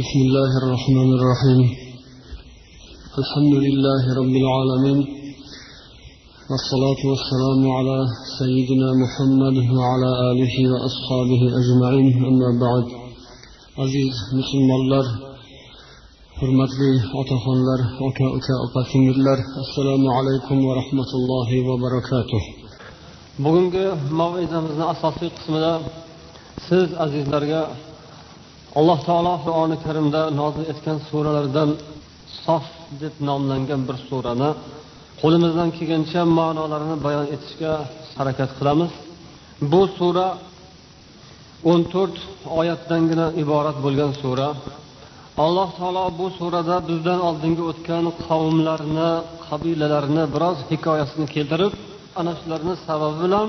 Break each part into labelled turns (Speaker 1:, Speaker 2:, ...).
Speaker 1: بسم الله الرحمن الرحيم الحمد لله رب العالمين والصلاة والسلام على سيدنا محمد وعلى آله وأصحابه أجمعين أما بعد عزيز مسلم الله hurmatli otaxonlar aka uka opa singillar assalomu alaykum va rahmatullohi va barakatuh
Speaker 2: bugungi mavizamizni asosiy qismida siz azizlarga alloh taolo qur'oni karimda nozil etgan suralardan sof deb nomlangan bir surani qo'limizdan kelgancha ma'nolarini bayon etishga harakat qilamiz. Bu sura o'n to'rt oyatdangina iborat bo'lgan sura. Alloh taolo bu surada bizdan oldingi o'tgan qavmlarni qabilalarni biroz hikoyasini keltirib ana shularni sababi bilan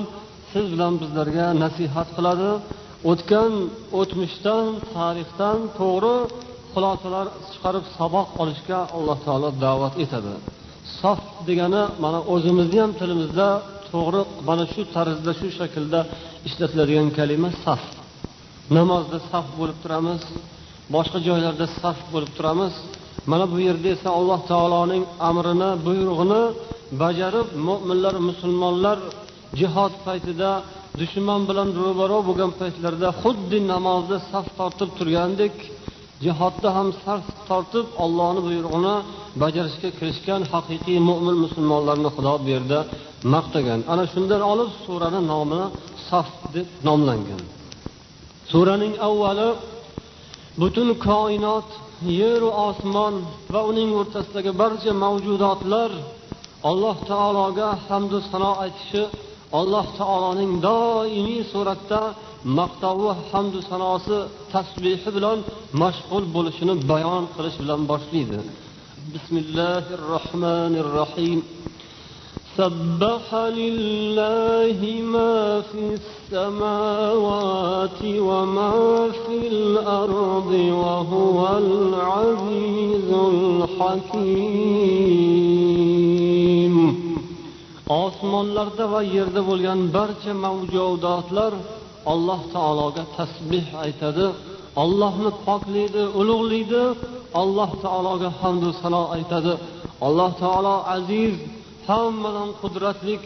Speaker 2: siz bilan bizlarga nasihat qiladi. O'tgan o'tmishdan tarixdan to'g'ri xulosalar chiqarib saboq olishga alloh taolo da'vat etadi. Sof degani mana o'zimizni ham tilimizda to'g'ri mana shu tarzda shu shaklda ishlatiladigan kalima saf. Namozda saf bo'lib turamiz boshqa joylarda saf bo'lib turamiz. Mana bu yerda esa alloh taoloning amrini buyrug'ini bajarib mo'minlar musulmonlar jihod paytida dushman bilan ro'baro bo'lgan paytlarida xuddi namozda saf tortib turgandek jihodda ham saf tortib ollohni buyrug'ini bajarishga kirishgan haqiqiy mo'min musulmonlarni xudo bu yerda maqtagan. Ana shundan olib surani nomi saf deb nomlangan. Suraning avvali butun koinot yeru osmon va uning o'rtasidagi barcha mavjudotlar alloh taologa hamdu sano aytishi alloh taoloning doimiy suratda maqtovi hamdu sanosi tasbihi bilan mashg'ul bo'lishini bayon qilish bilan boshlaydi bismillahi rohmanir rohim سبح لله ما في السماوات وما في الأرض وهو العزيز الحكيم osmonlarda va yerda bo'lgan barcha mavjudotlar alloh taologa tasbeh aytadi. Ollohni poklaydi ulug'laydi. Alloh taologa hamdu sano aytadi. Alloh taolo aziz hammadan qudratlik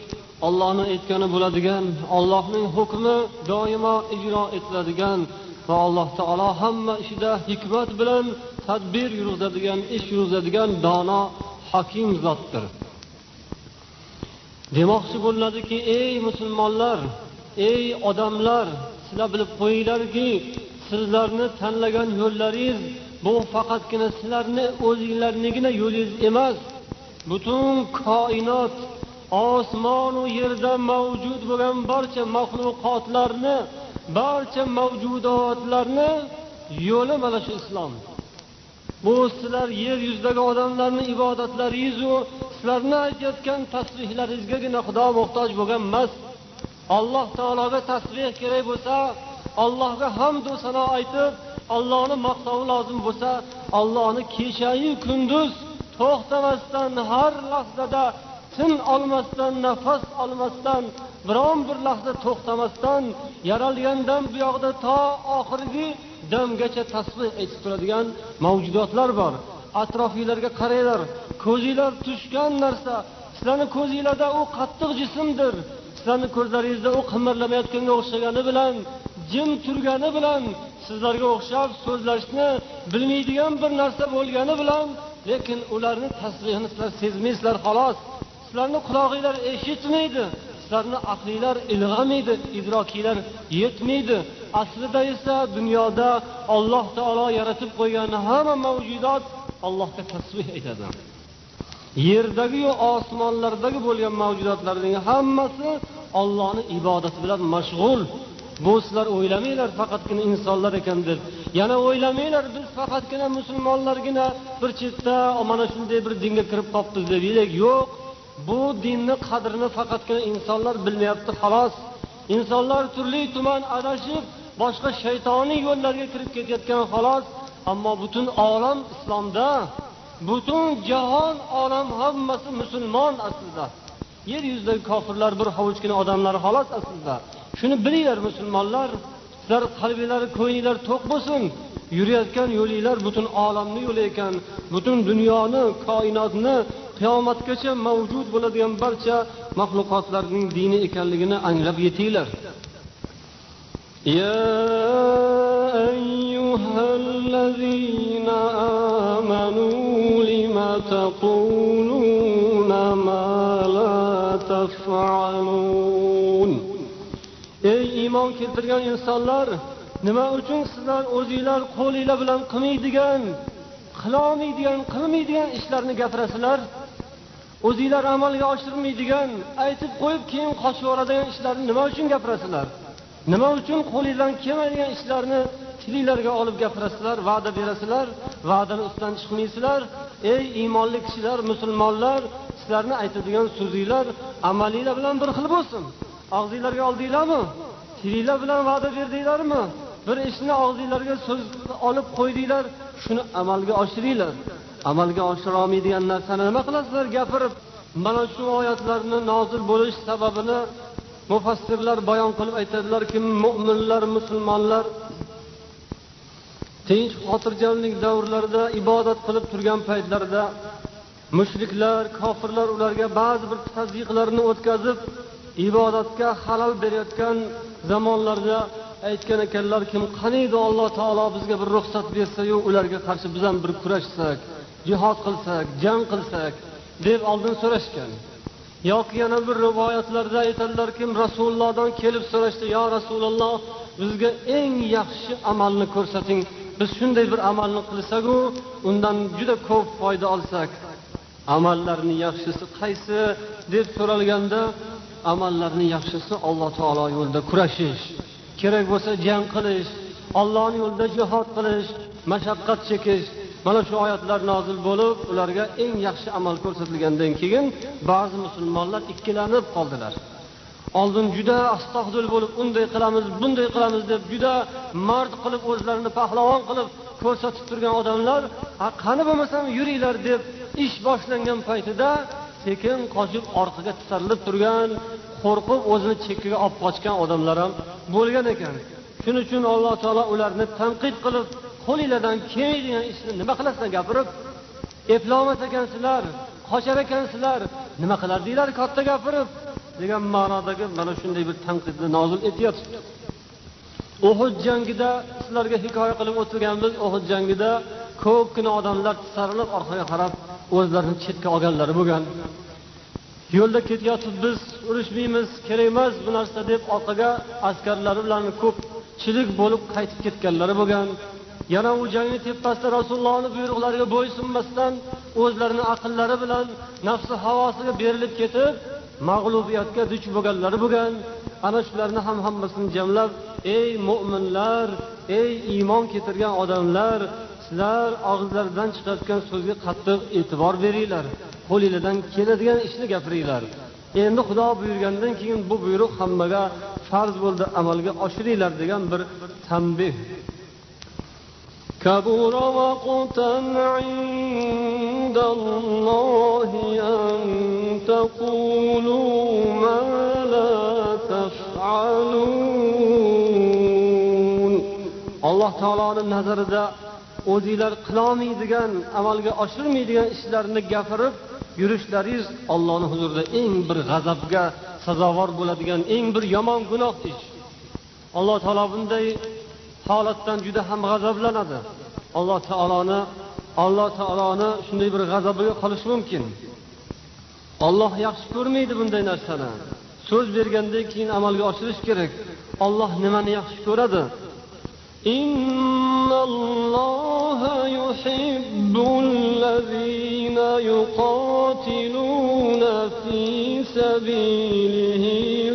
Speaker 2: ollohni aytgani bo'ladigan ollohning hukmi doimo ijro etiladigan va alloh taolo hamma ishida hikmat bilan tadbir yurgizadigan ish yurgizadigan dono hakim zotdir. Demoqchi bo'ladiki ey musulmonlar ey odamlar sizlar bilib qo'yinglarki sizlarni tanlagan yo'llaringiz bu faqatgina sizlarni o'zinglarnigina yo'lingiz emas. Butun koinot osmonu yerda mavjud bo'lgan barcha maxluqotlarni barcha mavjudotlarni yo'li mana shu islom. Bu sizlar yer yuzidagi odamlarni ibodatlaringizu sizlarni aytayotgan tasbehlaringizgagina xudo muhtoj bo'lgan emas. Alloh taologa tasbeh kerak bo'lsa allohga hamdu sano aytib ollohni maqtovi lozim bo'lsa ollohni kechayu kunduz to'xtamasdan har lahzada tin olmasdan nafas olmasdan biron bir lahza to'xtamasdan yaralgandan buyog'ida to oxirgi damgacha tasbeh aytib turadigan mavjudotlar bor. Atrofinglarga qaranglar ko'zinglar tushgan narsa sizlarni ko'zinglarda u qattiq jismdir. Sizlarni ko'zlaringizda u qimirlamayotganga o'xshagani bilan jim turgani bilan sizlarga o'xshab so'zlashni bilmaydigan bir narsa bo'lgani bilan lekin ularni tasbehini sizlar sezmaysizlar xolos. Sizlarni qulog'inglar eshitmaydi. Sizlarni aqlinglar ilg'amaydi. Idrokinglar yetmaydi. Aslida esa dunyoda olloh taolo yaratib qo'ygan hamma mavjudot allohga tasbeh aytadi yerdagiyu osmonlardagi bo'lgan mavjudotlarning hammasi ollohni ibodati bilan mashg'ul. Bu sizlar o'ylamanglar faqatgina insonlar ekan deb. Yana o'ylamanglar biz faqatgina musulmonlargina bir chetda mana shunday bir dinga kirib qolibmiz deb yo'q. Bu dinni qadrini faqatgina insonlar bilmayapti xolos insonlar turli tuman adashib boshqa shaytoniy yo'llarga kirib ketayotgan xolos ammo butun olam islomda butun jahon olam hammasi musulmon aslida. Yer yuzidagi kofirlar bir hovuchgina odamlar xolos aslida. Shuni bilinglar musulmonlar sizlar qalbinglar ko'nglinglar to'q bo'lsin. yurayotgan yo'linglar butun olamni yo'li ekan butun dunyoni koinotni qiyomatgacha mavjud bo'ladigan barcha maxluqotlarning dini ekanligini anglab yetinglar. Ey iymon keltirgan insonlar nima uchun sizlar o'zinglar qo'linglar bilan qilmaydigan qilolmaydigan qilmaydigan ishlarni gapirasizlar? O'zinglar amalga oshirmaydigan aytib qo'yib keyin qochib yuboradigan ishlarni nima uchun gapirasizlar? Nima uchun qo'lingizdan kelmaydigan ishlarni tilinglarga olib gapirasizlar va'da berasizlar va'dani ustidan chiqmaysizlar? Ey iymonli kishilar musulmonlar sizlarni aytadigan so'zinglar amalinglar bilan bir xil bo'lsin. Og'zinglarga oldinglarmi tilinglar bilan va'da berdinglarmi? Bir ishni og'zinglarga so'z olib qo'ydinglar shuni amalga oshiringlar amalga oshirolmaydigan narsani nima qilasizlar? Gapirib mana shu oyatlarni nozil bo'lish sababini mufassirlar bayon qilib aytadilarki mo'minlar musulmonlar tinch xotirjamlik davrlarida ibodat qilib turgan paytlarida mushriklar kofirlar ularga ba'zi bir tazyiqlarni o'tkazib ibodatga halol berayotgan zamonlarda aytgan ekanlarki qaniydi alloh taolo bizga bir ruxsat bersayu ularga qarshi biz ham bir kurashsak jihod qilsak jang qilsak deb oldin so'rashgan. Yoki yana bir rivoyatlarda aytadilarkim rasulullohdan kelib so'rashdi yo rasululloh bizga eng yaxshi amalni ko'rsating biz shunday bir amalni qilsaku undan juda ko'p foyda olsak amallarni yaxshisi qaysi? deb so'ralganda amallarni yaxshisi alloh taolo yo'lida kurashish. Kerak bo'lsa jang qilish ollohni yo'lida jihod qilish mashaqqat chekish. Mana shu oyatlar nozil bo'lib ularga eng yaxshi amal ko'rsatilgandan keyin ba'zi musulmonlar ikkilanib qoldilar. Oldin juda astag'dil bo'lib unday qilamiz bunday qilamiz deb juda mard qilib o'zlarini pahlavon qilib ko'rsatib turgan odamlar qani bo'lmasam yuringlar deb ish boshlangan paytida sekin qochib orqaga tisarilib turgan qo'rqib o'zini chekkaga olib qochgan odamlar ham bo'lgan ekan. Shuning uchun alloh taolo ularni tanqid qilib qo'linglardan kelmaydigan ishni nima qilasizlar gapirib eplolmas ekansizlar qochar ekansizlar nima qilardinglar katta gapirib degan ma'nodagi mana shunday bir tanqidni nozil etyapti uhud jangida sizlarga hikoya qilib o'tganmiz uhud jangida ko'pgina odamlar tisarilib orqaga qarab o'zlarini chetga olganlari bo'lgan. Yo'lda ketyapmiz biz urushmaymiz kerak emas bu narsa deb orqaga askarlari bilan ko'pchilik bo'lib qaytib ketganlari bo'lgan. Yana u jangni tepasida rasulullohni buyruqlariga bo'ysunmasdan o'zlarini aqllari bilan nafsi havosiga berilib ketib mag'lubiyatga duch bo'lganlari bo'lgan. Ana shularni ham hammasini jamlab ey mo'minlar ey iymon keltirgan odamlar sizlar og'izlaridan chiqayotgan so'zga qattiq e'tibor beringlar. qo'linglardan keladigan ishni gapiringlar endi xudo buyurgandan keyin bu buyruq hammaga farz bo'ldi amalga oshiringlar degan bir tanbeh كبر مقتا عند الله أن تقولوا ما لا تفعلون alloh taoloni nazarida o'zinglar qilolmaydigan amalga oshirmaydigan ishlarni gapirib yurishlaringiz ollohni huzurida eng bir g'azabga sazovor bo'ladigan eng bir yomon gunoh ish alloh taolo bunday holatdan juda ham g'azablanadi. Alloh taoloni alloh taoloni shunday bir g'azabiga qolishi mumkin. Olloh yaxshi ko'rmaydi bunday narsani. So'z bergandan keyin amalga oshirish kerak. Olloh nimani yaxshi ko'radi? إن الله يحب الذين يقاتلون في سبيله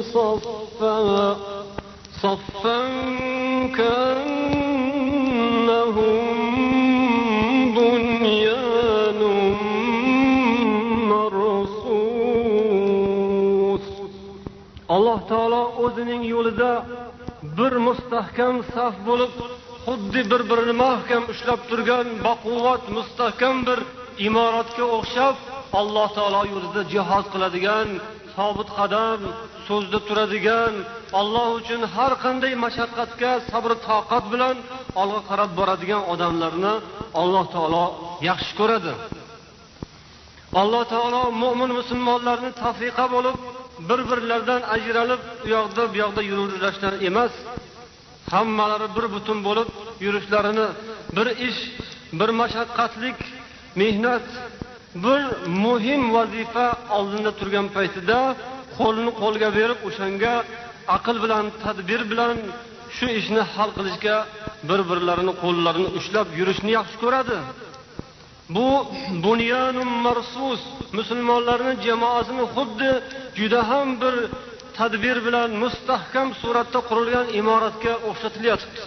Speaker 2: صفا صفا كأنهم بنيان مرصوص. alloh taolo o'zining yo'lida bir mustahkam saf bo'lib xuddi bir birini mahkam ushlab turgan baquvvat mustahkam bir imoratga o'xshab alloh taolo yo'lida jihod qiladigan sobit qadam so'zda turadigan olloh uchun har qanday mashaqqatga sabr toqat bilan olg'a qarab boradigan odamlarni alloh taolo yaxshi ko'radi. Alloh taolo mo'min musulmonlarni tafriqa bo'lib bir birlaridan ajralib u yoqda bu yoqda yuraverishdan emas hammalari bir butun bo'lib yurishlarini bir ish bir mashaqqatlik mehnat bir muhim vazifa oldinda turgan paytida qo'lni qo'lga berib o'shanga aql bilan tadbir bilan shu ishni hal qilishga bir birlarini qo'llarini ushlab yurishni yaxshi ko'radi. Bu bunyanun marsus. Musulmonlarni jamoasini xuddi juda ham bir tadbir bilan mustahkam suratda qurilgan imoratga o'xshatilyotibdi.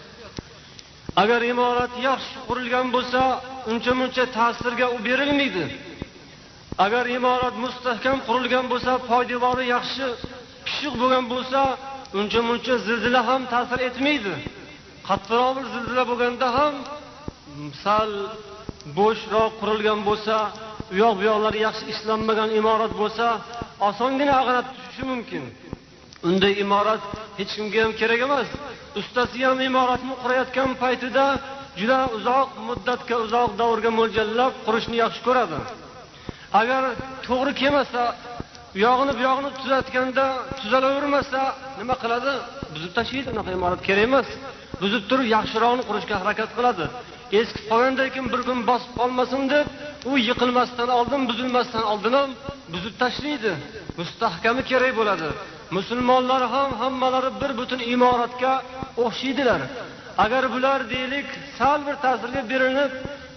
Speaker 2: Agar imorat yaxshi qurilgan bo'lsa uncha muncha ta'sirga u berilmaydi. Agar imorat mustahkam qurilgan bo'lsa poydevori yaxshi pishiq bo'lgan bo'lsa uncha muncha zilzila ham ta'sir etmaydi. Qattiqroq bir zilzila bo'lganda ham sal bo'shroq qurilgan bo'lsa u yoq bu yoqlari yaxshi ishlanmagan imorat bo'lsa osongina ag'anab tushishi mumkin. Unday imorat hech kimga ham kerak emas. Ustasi ham imoratni qurayotgan paytida juda uzoq muddatga uzoq davrga mo'ljallab qurishni yaxshi ko'radi. Agar to'g'ri kelmasa u yog'ini bu yog'ini tuzatganda tuzalavermasa nima qiladi? Buzib tashlaydi unaqa imorat kerak emas. Buzib turib yaxshirog'ini qurishga harakat qiladi. Eskib qolgandan keyin bir kun bosib qolmasin deb u yiqilmasdan oldin buzilmasdan oldin ham buzib tashlaydi. Mustahkami kerak bo'ladi. Musulmonlar ham hammalari bir butun imoratga o'xshaydilar. Agar bular deylik sal bir ta'sirga berilib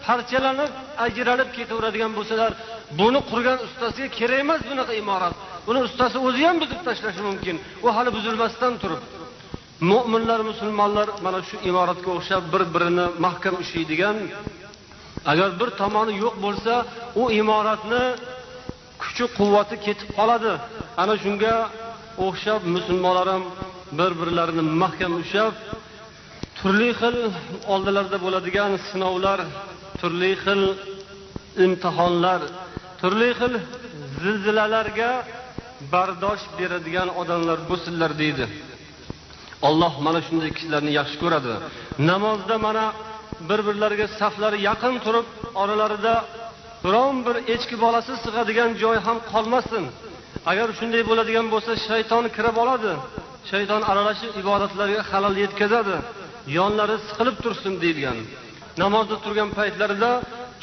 Speaker 2: parchalanib ajralib ketaveradigan bo'lsalar buni qurgan ustasiga kerak emas bunaqa imorat. Buni ustasi o'zi ham buzib tashlashi mumkin. U hali buzilmasdan turib. Mo'minlar musulmonlar mana shu imoratga o'xshab bir birini mahkam ushlaydigan agar bir tomoni yo'q bo'lsa u imoratni kuchi quvvati ketib qoladi. Ana shunga o'xshab musulmonlar ham bir birlarini mahkam ushlab turli xil oldilarida bo'ladigan sinovlar turli xil imtihonlar turli xil zilzilalarga bardosh beradigan odamlar bo'lsinlar deydi. Alloh mana shunday kishilarni yaxshi ko'radi. Namozda mana bir birlariga saflari yaqin turib oralarida biron bir echki bolasi sig'adigan joy ham qolmasin. Agar shunday bo'ladigan bo'lsa shayton kirib oladi. Shayton aralashib ibodatlarga xalal yetkazadi. Yonlari siqilib tursin deyilgan. Namozda turgan paytlarida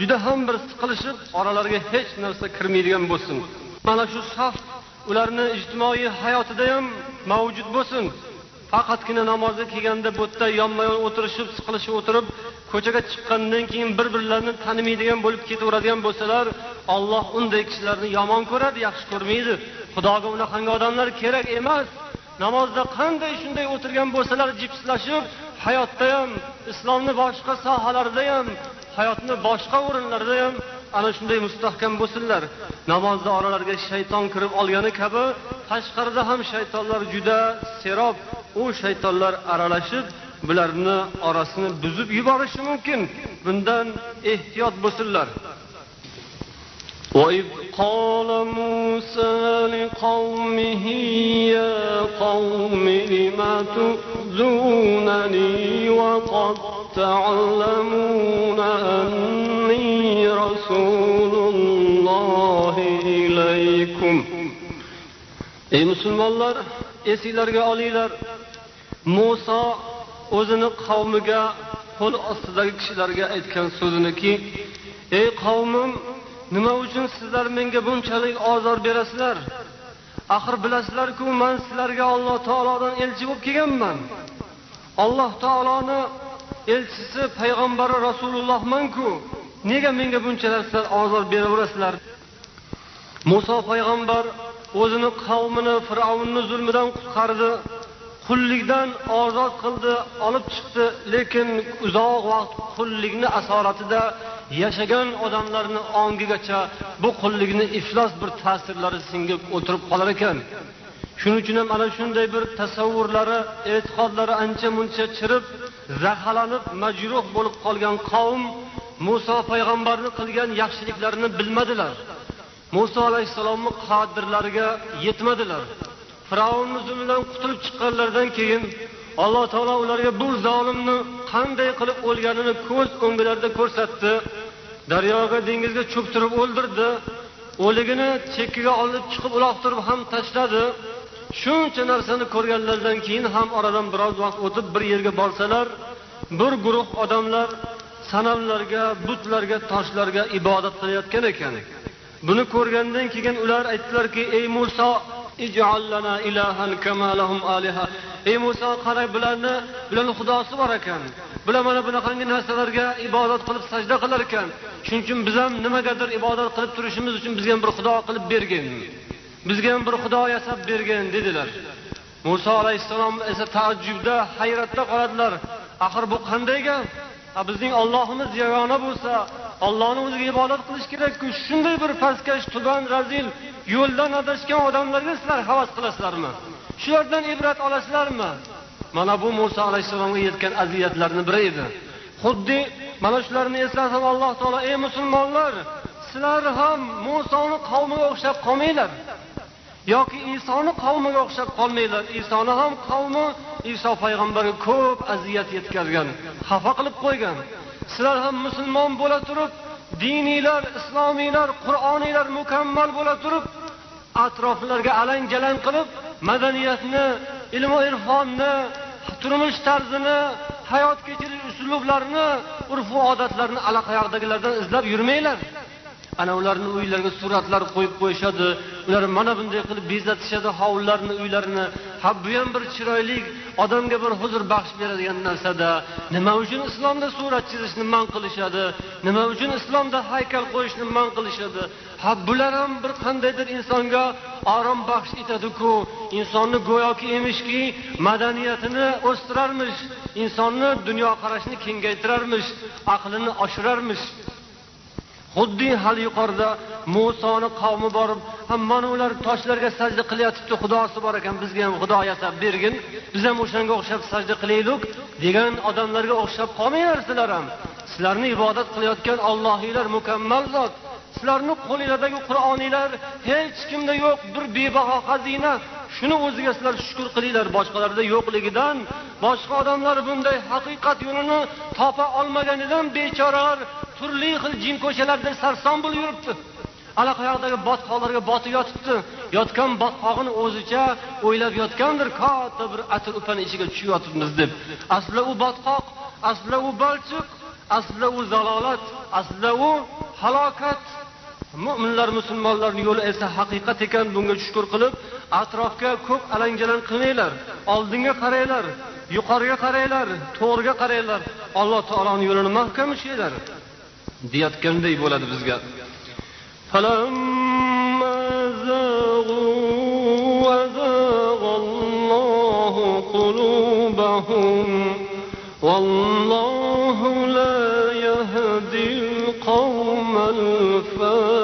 Speaker 2: juda ham bir siqilishib oralariga hech narsa kirmaydigan bo'lsin. Mana shu saf ularni ijtimoiy hayotida ham mavjud bo'lsin. Faqatgina namozga kelganda bu yerda yonma yon o'tirishib siqilishib o'tirib ko'chaga chiqqandan keyin bir birlarini tanimaydigan bo'lib ketaveradigan bo'lsalar olloh unday kishilarni yomon ko'radi yaxshi ko'rmaydi. Xudoga unaqangi odamlar kerak emas. Namozda qanday shunday o'tirgan bo'lsalar jipslashib hayotda ham islomni boshqa sohalarida ham hayotni boshqa o'rinlarda ham ana shunday mustahkam bo'lsinlar namozda oralariga shayton kirib olgani kabi tashqarida ham shaytonlar juda serob u shaytonlar aralashib bularni orasini buzib yuborishi mumkin bundan ehtiyot bo'lsinlar وإذ قال موسى لقومه يا قوم لم تؤذونني وقد تعلمون أني رسول الله إليكم ey musulmonlar esinglarga olinglar muso o'zini qavmiga qo'l ostidagi kishilarga aytgan so'ziniki ey qavmim nima uchun sizlar menga bunchalik ozor berasizlar axir bilasizlarku man sizlarga alloh taolodan elchi bo'lib kelganman alloh taoloni elchisi payg'ambari rasulullohmanku nega menga bunchalar sizlar ozor beraverasizlar? Muso payg'ambar o'zini qavmini fir'avnni zulmidan qutqardi. Qullikdan ozod qildi olib chiqdi. Lekin uzoq vaqt qullikni asoratida yashagan odamlarni ongigacha bu qullikni iflos bir ta'sirlari singib o'tirib qolar ekan. Shuning uchun ham ana shunday bir tasavvurlari e'tiqodlari ancha muncha chirib zaharlanib majruh bo'lib qolgan qavm muso payg'ambarni qilgan yaxshiliklarini bilmadilar. Muso alayhissalomni qadrlariga yetmadilar. Fir'avnni zulmidan qutulib chiqqanlaridan keyin alloh taolo ularga bu zolimni qanday qilib o'lganini ko'z o'nglarida ko'rsatdi. Daryoga dengizga cho'ktirib o'ldirdi. O'ligini chekkiga olib chiqib uloqtirib ham tashladi. Shuncha narsani ko'rganlaridan keyin ham oradan biroz vaqt o'tib bir yerga borsalar bir guruh odamlar sanamlarga butlarga toshlarga ibodat qilayotgan ekan. Buni ko'rgandan keyin ular aytdilarki ey muso ey muso qara bularni bularni xudosi bor ekan. Bular mana bunaqangi narsalarga ibodat qilib sajda qilar ekan shuning uchun biz ham nimagadir ibodat qilib turishimiz uchun bizga ham bir xudo qilib bergin. Bizga ham bir xudo yasab bergin dedilar. Muso alayhissalom esa taajjubda hayratda qoladilar. Axir bu qanday gap? Bizning ollohimiz yagona bo'lsa ollohni o'ziga ibodat qilish kerakku shunday bir pastkash tuban razil yo'ldan adashgan odamlarga sizlar havas qilasizlarmi? Shulardan ibrat olasizlarmi? Mana bu muso alayhissalomga yetgan aziyatlarni biri edi. Xuddi mana shularni eslatib alloh taolo ey musulmonlar sizlar ham musoni qavmiga o'xshab qolmanglar. Yoki isoni qavmiga o'xshab qolmanglar isoni ham qavmi iso payg'ambarga ko'p aziyat yetkazgan xafa qilib qo'ygan. Sizlar ham musulmon bo'la turib diniylar islomiylar qur'oniylar mukammal bo'la turib atroflarga alang jalang qilib madaniyatni ilmu irfonni turmush tarzini hayot kechirish uslublarini urfu odatlarini allaqayoqdagilardan izlab yurmanglar. Ana ularni uylariga suratlar qo'yib qo'yishadi. Ular mana bunday qilib bezatishadi hovlilarini uylarini ha bu ham bir chiroyli odamga bir huzur baxsh beradigan narsada. Nima uchun islomda surat chizishni man qilishadi? Nima uchun islomda haykal qo'yishni man qilishadi? Ha bular ham bir qandaydir insonga orom baxsh etadiku. Insonni go'yoki emishki madaniyatini o'stirarmish. Insonni dunyoqarashini kengaytirarmish aqlini oshirarmish. Xuddi hali yuqorida musoni qavmi borib mana ular toshlarga sajda qilyotibdi xudosi bor ekan bizga ham xudo yasab bergin. Biz ham o'shanga o'xshab sajda qilaylik degan odamlarga o'xshab qolmanglar sizlar ham. Sizlarni ibodat qilayotgan ollohiylar mukammal zot. Sizlarni qo'linglardagi qur'oniylar hech kimda yo'q bir bebaho xazina. Shuni o'ziga sizlar shukur qilinglar boshqalarda yo'qligidan. Boshqa odamlar bunday haqiqat yo'lini topa olmaganidan bechoralar turli xil jin ko'chalarda sarson bo'lib yuribdi. Allaqayoqdagi botqoqlarga botib yotibdi. Yotgan botqog'ini o'zicha o'ylab yotgandir katta bir atir upani ichiga tushib yotibmiz deb. Aslida u botqoq aslida u balchiq aslida u zalolat aslida u halokat. Mo'minlar musulmonlarni yo'li esa haqiqat ekan bunga shukur qilib atrofga ko'p alangalan qilmanglar oldinga qaranglar yuqoriga qaranglar to'g'riga qaranglar. Alloh taoloni yo'lini mahkam ushlanglar deyotganday bo'ladi bizga والله لا يهدي القوم الفاسقين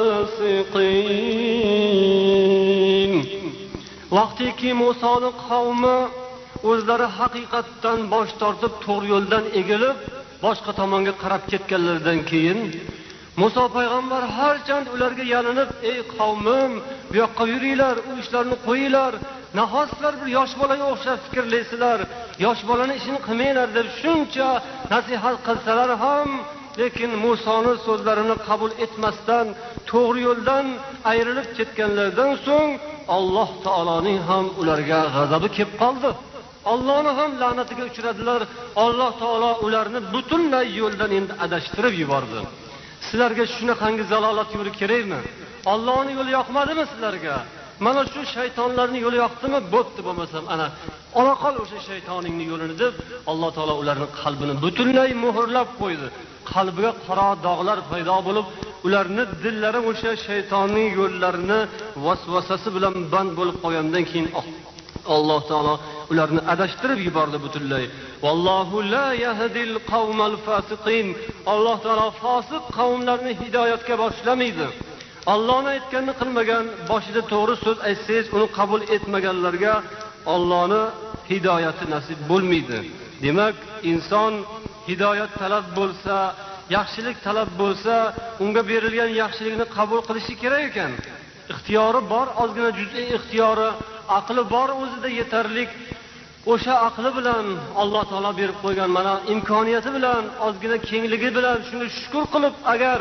Speaker 2: vaqtiki musoni qavmi o'zlari haqiqatdan bosh tortib to'g'ri yo'ldan egilib boshqa tomonga qarab ketganlaridan keyin muso payg'ambar harchand ularga yalinib ey qavmim bu yoqqa yuringlar u ishlarni qo'yinglar nahot sizlar bir yosh bolaga o'xshab fikrlaysizlar yosh bolani ishini qilmanglar deb shuncha nasihat qilsalar ham lekin musoni so'zlarini qabul etmasdan to'g'ri yo'ldan ayrilib ketganlaridan so'ng alloh taoloning ham ularga g'azabi kelib qoldi. Ollohni ham la'natiga uchradilar. Alloh taolo ularni butunlay yo'ldan endi adashtirib yubordi. Sizlarga shunaqangi zalolat yo'li kerakmi? Ollohni yo'li yoqmadimi sizlarga? Mana shu shaytonlarni yo'li yoqdimi? Bo'pti bo'lmasam ana ola qol o'sha shaytoningni yo'lini deb alloh taolo ularni qalbini butunlay muhrlab qo'ydi. Qalbiga qora dog'lar paydo bo'lib ularni dillari o'sha shaytonning yo'llarini vasvasasi bilan band bo'lib qolgandan keyin oh, alloh taolo ularni adashtirib yubordi butunlay. Vallohu la yahdil qavmal fasiqin. Alloh taolo fosiq qavmlarni hidoyatga boshlamaydi. Ollohni aytganini qilmagan boshida to'g'ri so'z aytsangiz uni qabul etmaganlarga ollohni hidoyati nasib bo'lmaydi. Demak inson hidoyat talab bo'lsa yaxshilik talab bo'lsa unga berilgan yaxshilikni qabul qilishi kerak ekan. Ixtiyori bor ozgina juziy ixtiyori aqli bor o'zida yetarlik. O'sha aqli bilan alloh taolo berib qo'ygan mana imkoniyati bilan ozgina kengligi bilan shuni shukur qilib agar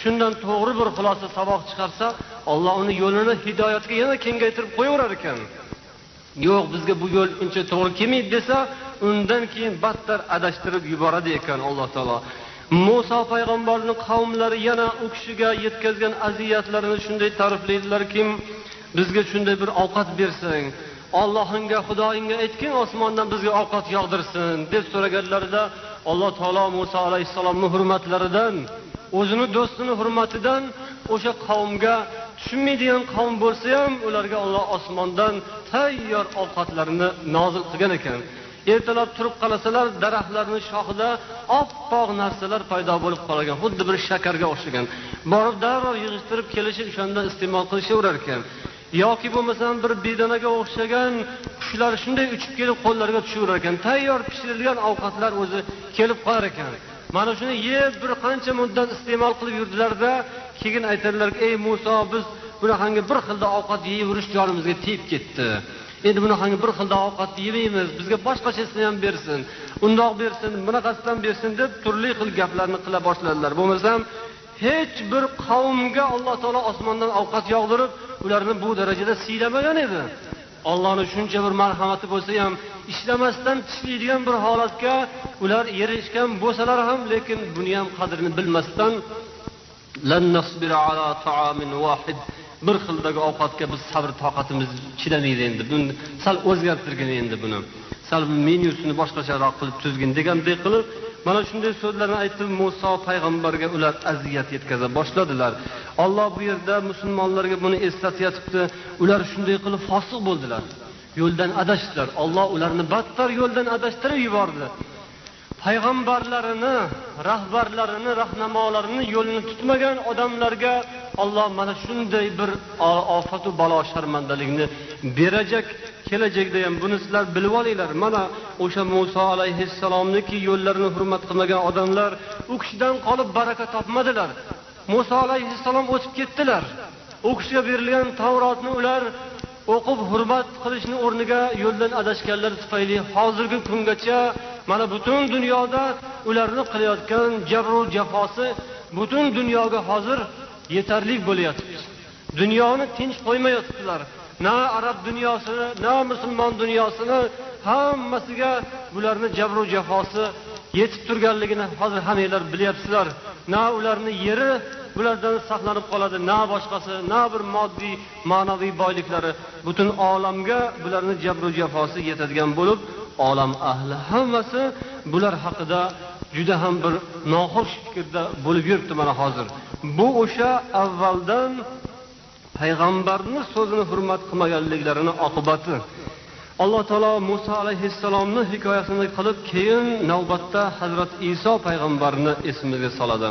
Speaker 2: shundan to'g'ri bir xulosa saboq chiqarsa olloh uni yo'lini hidoyatga yana kengaytirib qo'yaverar ekan. Yo'q bizga bu yo'l uncha to'g'ri kelmaydi desa undan keyin battar adashtirib yuboradi ekan alloh taolo. Muso payg'ambarni qavmlari yana u kishiga yetkazgan aziyatlarini shunday ta'riflaydilarki bizga shunday bir ovqat bersang ollohingga xudoyingga aytgin osmondan bizga ovqat yog'dirsin deb so'raganlarida alloh taolo muso alayhissalomni hurmatlaridan o'zini do'stini hurmatidan o'sha qavmga tushunmaydigan qavm bo'lsa ham ularga olloh osmondan tayyor ovqatlarni nozil qilgan ekan. Ertalab turib qarasalar daraxtlarni shoxida oppoq narsalar paydo bo'lib qolgan xuddi bir shakarga o'xshagan. Borib darrov yig'ishtirib kelishib o'shandan iste'mol qilishaverar ekan. Yoki bo'lmasam bir bedanaga o'xshagan qushlar shunday uchib kelib qo'llariga tushaverar ekan. Tayyor pishirilgan ovqatlar o'zi kelib qolar ekan. Mana shuni yeb bir qancha muddat iste'mol qilib yurdilarda keyin aytadilarki ey muso biz bunaqangi bir xilda ovqat yeyverish jonimizga tegib ketdi. Endi bunaqangi bir xilda ovqat yemaymiz. Bizga boshqachasini ham bersin. Undoq bersin bunaqasidan bersin deb turli xil gaplarni qila boshladilar. Bo'lmasam hech bir qavmga alloh taolo osmondan ovqat yog'dirib ularni bu darajada siylamagan edi. Ollohni shuncha bir marhamati bo'lsa ham ishlamasdan tishlaydigan bir holatga ular erishgan bo'lsalar ham lekin buni ham qadrini bilmasdan bir xildagi ovqatga biz sabr toqatimiz chidamaydi endi? Buni sal o'zgartirgin endi buni. Sal menyusini boshqacharoq qilib tuzgin degandek qilib mana shunday so'zlarni aytib muso payg'ambarga ular aziyat yetkaza boshladilar. Olloh bu yerda musulmonlarga buni eslatyatibdi ular shunday qilib fosiq bo'ldilar. Yo'ldan adashdilar. Olloh ularni battar yo'ldan adashtirib yubordi. Payg'ambarlarini rahbarlarini rahnamolarini yo'lini tutmagan odamlarga olloh mana shunday bir ofatu balo sharmandalikni berajak kelajakda ham buni sizlar bilib olinglar. Mana o'sha muso alayhissalomniki yo'llarini hurmat qilmagan odamlar u kishidan qolib baraka topmadilar. Muso alayhissalom o'tib ketdilar. U kishiga berilgan tavrotni ular o'qib hurmat qilishni o'rniga yo'ldan adashganlar tufayli hozirgi kungacha mana butun dunyoda ularni qilayotgan jabru jafosi butun dunyoga hozir yetarli bo'layotibdi. Dunyoni tinch qo'ymayotibdilar. Na arab dunyosini na musulmon dunyosini hammasiga bularni jabru jafosi yetib turganligini hozir hammanglar bilyapsizlar. Na ularni yeri bulardan saqlanib qoladi na boshqasi na bir moddiy ma'naviy boyliklari. Butun olamga bularni jabru jafosi yetadigan bo'lib olam ahli hammasi bular haqida juda ham bir noxush fikrda bo'lib yuribdi mana hozir. Bu o'sha avvaldan payg'ambarni so'zini hurmat qilmaganliklarini oqibati. Alloh taolo muso alayhissalomni hikoyasini qilib keyin navbatda hazrat iso payg'ambarni esimizga soladi.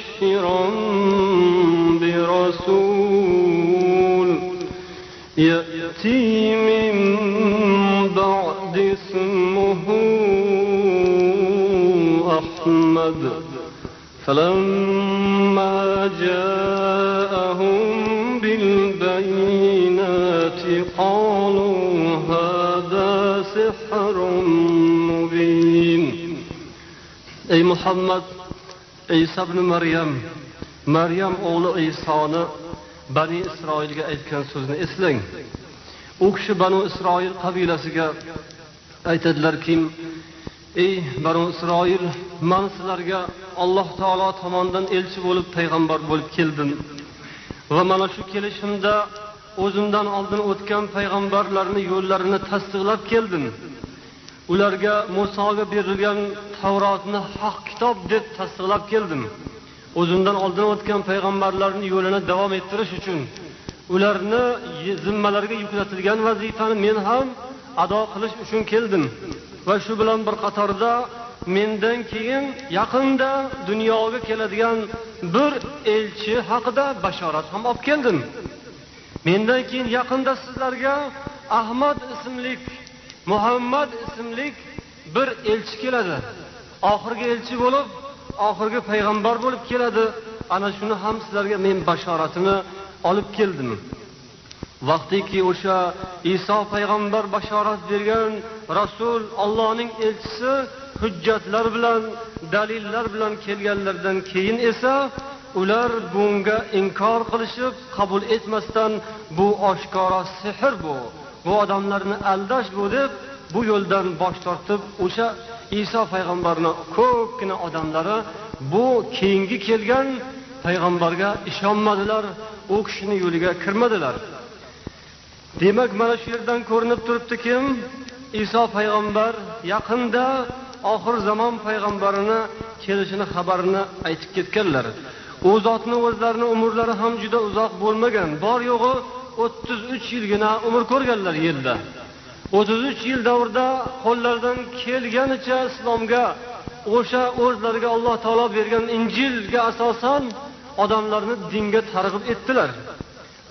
Speaker 2: برسول يأتي من بعد اسمه أحمد. فلما جاءهم بالبينات قالوا هذا سحر مبين. أي محمد iso ibn maryam. Maryam o'g'li isoni bani isroilga aytgan so'zni eslang. U kishi banu isroil qabilasiga aytadilarki ey banu isroil man sizlarga alloh taolo tomonidan elchi bo'lib payg'ambar bo'lib keldim. Va mana shu kelishimda o'zimdan oldin o'tgan payg'ambarlarni yo'llarini tasdiqlab keldim. Ularga musoga berilgan tavrotni haq kitob deb tasdiqlab keldim. O'zimdan oldin o'tgan payg'ambarlarni yo'lini davom ettirish uchun ularni zimmalariga yuklatilgan vazifani men ham ado qilish uchun keldim. Va shu bilan bir qatorda mendan keyin yaqinda dunyoga keladigan bir elchi haqida bashorat ham olib keldim. Mendan keyin yaqinda sizlarga ahmad ismli muhammad ismli bir elchi keladi. Oxirgi elchi bo'lib oxirgi payg'ambar bo'lib keladi. Ana shuni ham sizlarga men bashoratini olib keldim. Vaqtiki o'sha iso payg'ambar bashorat bergan rasul ollohning elchisi hujjatlar bilan dalillar bilan kelganlaridan keyin esa ular bunga inkor qilishib qabul etmasdan bu oshkora sehr bu. Bu odamlarni aldash bu deb bu yo'ldan bosh tortib o'sha iso payg'ambarni ko'pgina odamlari bu keyingi kelgan payg'ambarga ishonmadilar u kishini yo'liga kirmadilar. Demak mana shu yerdan ko'rinib turibdiki iso payg'ambar yaqinda oxir zamon payg'ambarini kelishini xabarini aytib ketganlar. U zotni o'zlarini umrlari ham juda uzoq bo'lmagan. Bor yo'g'i o'ttiz uch yilgina umr ko'rganlar yilda. O'ttiz uch yil davrida qo'llaridan kelganicha islomga o'sha o'zlariga alloh taolo bergan injilga asosan odamlarni dinga targ'ib etdilar.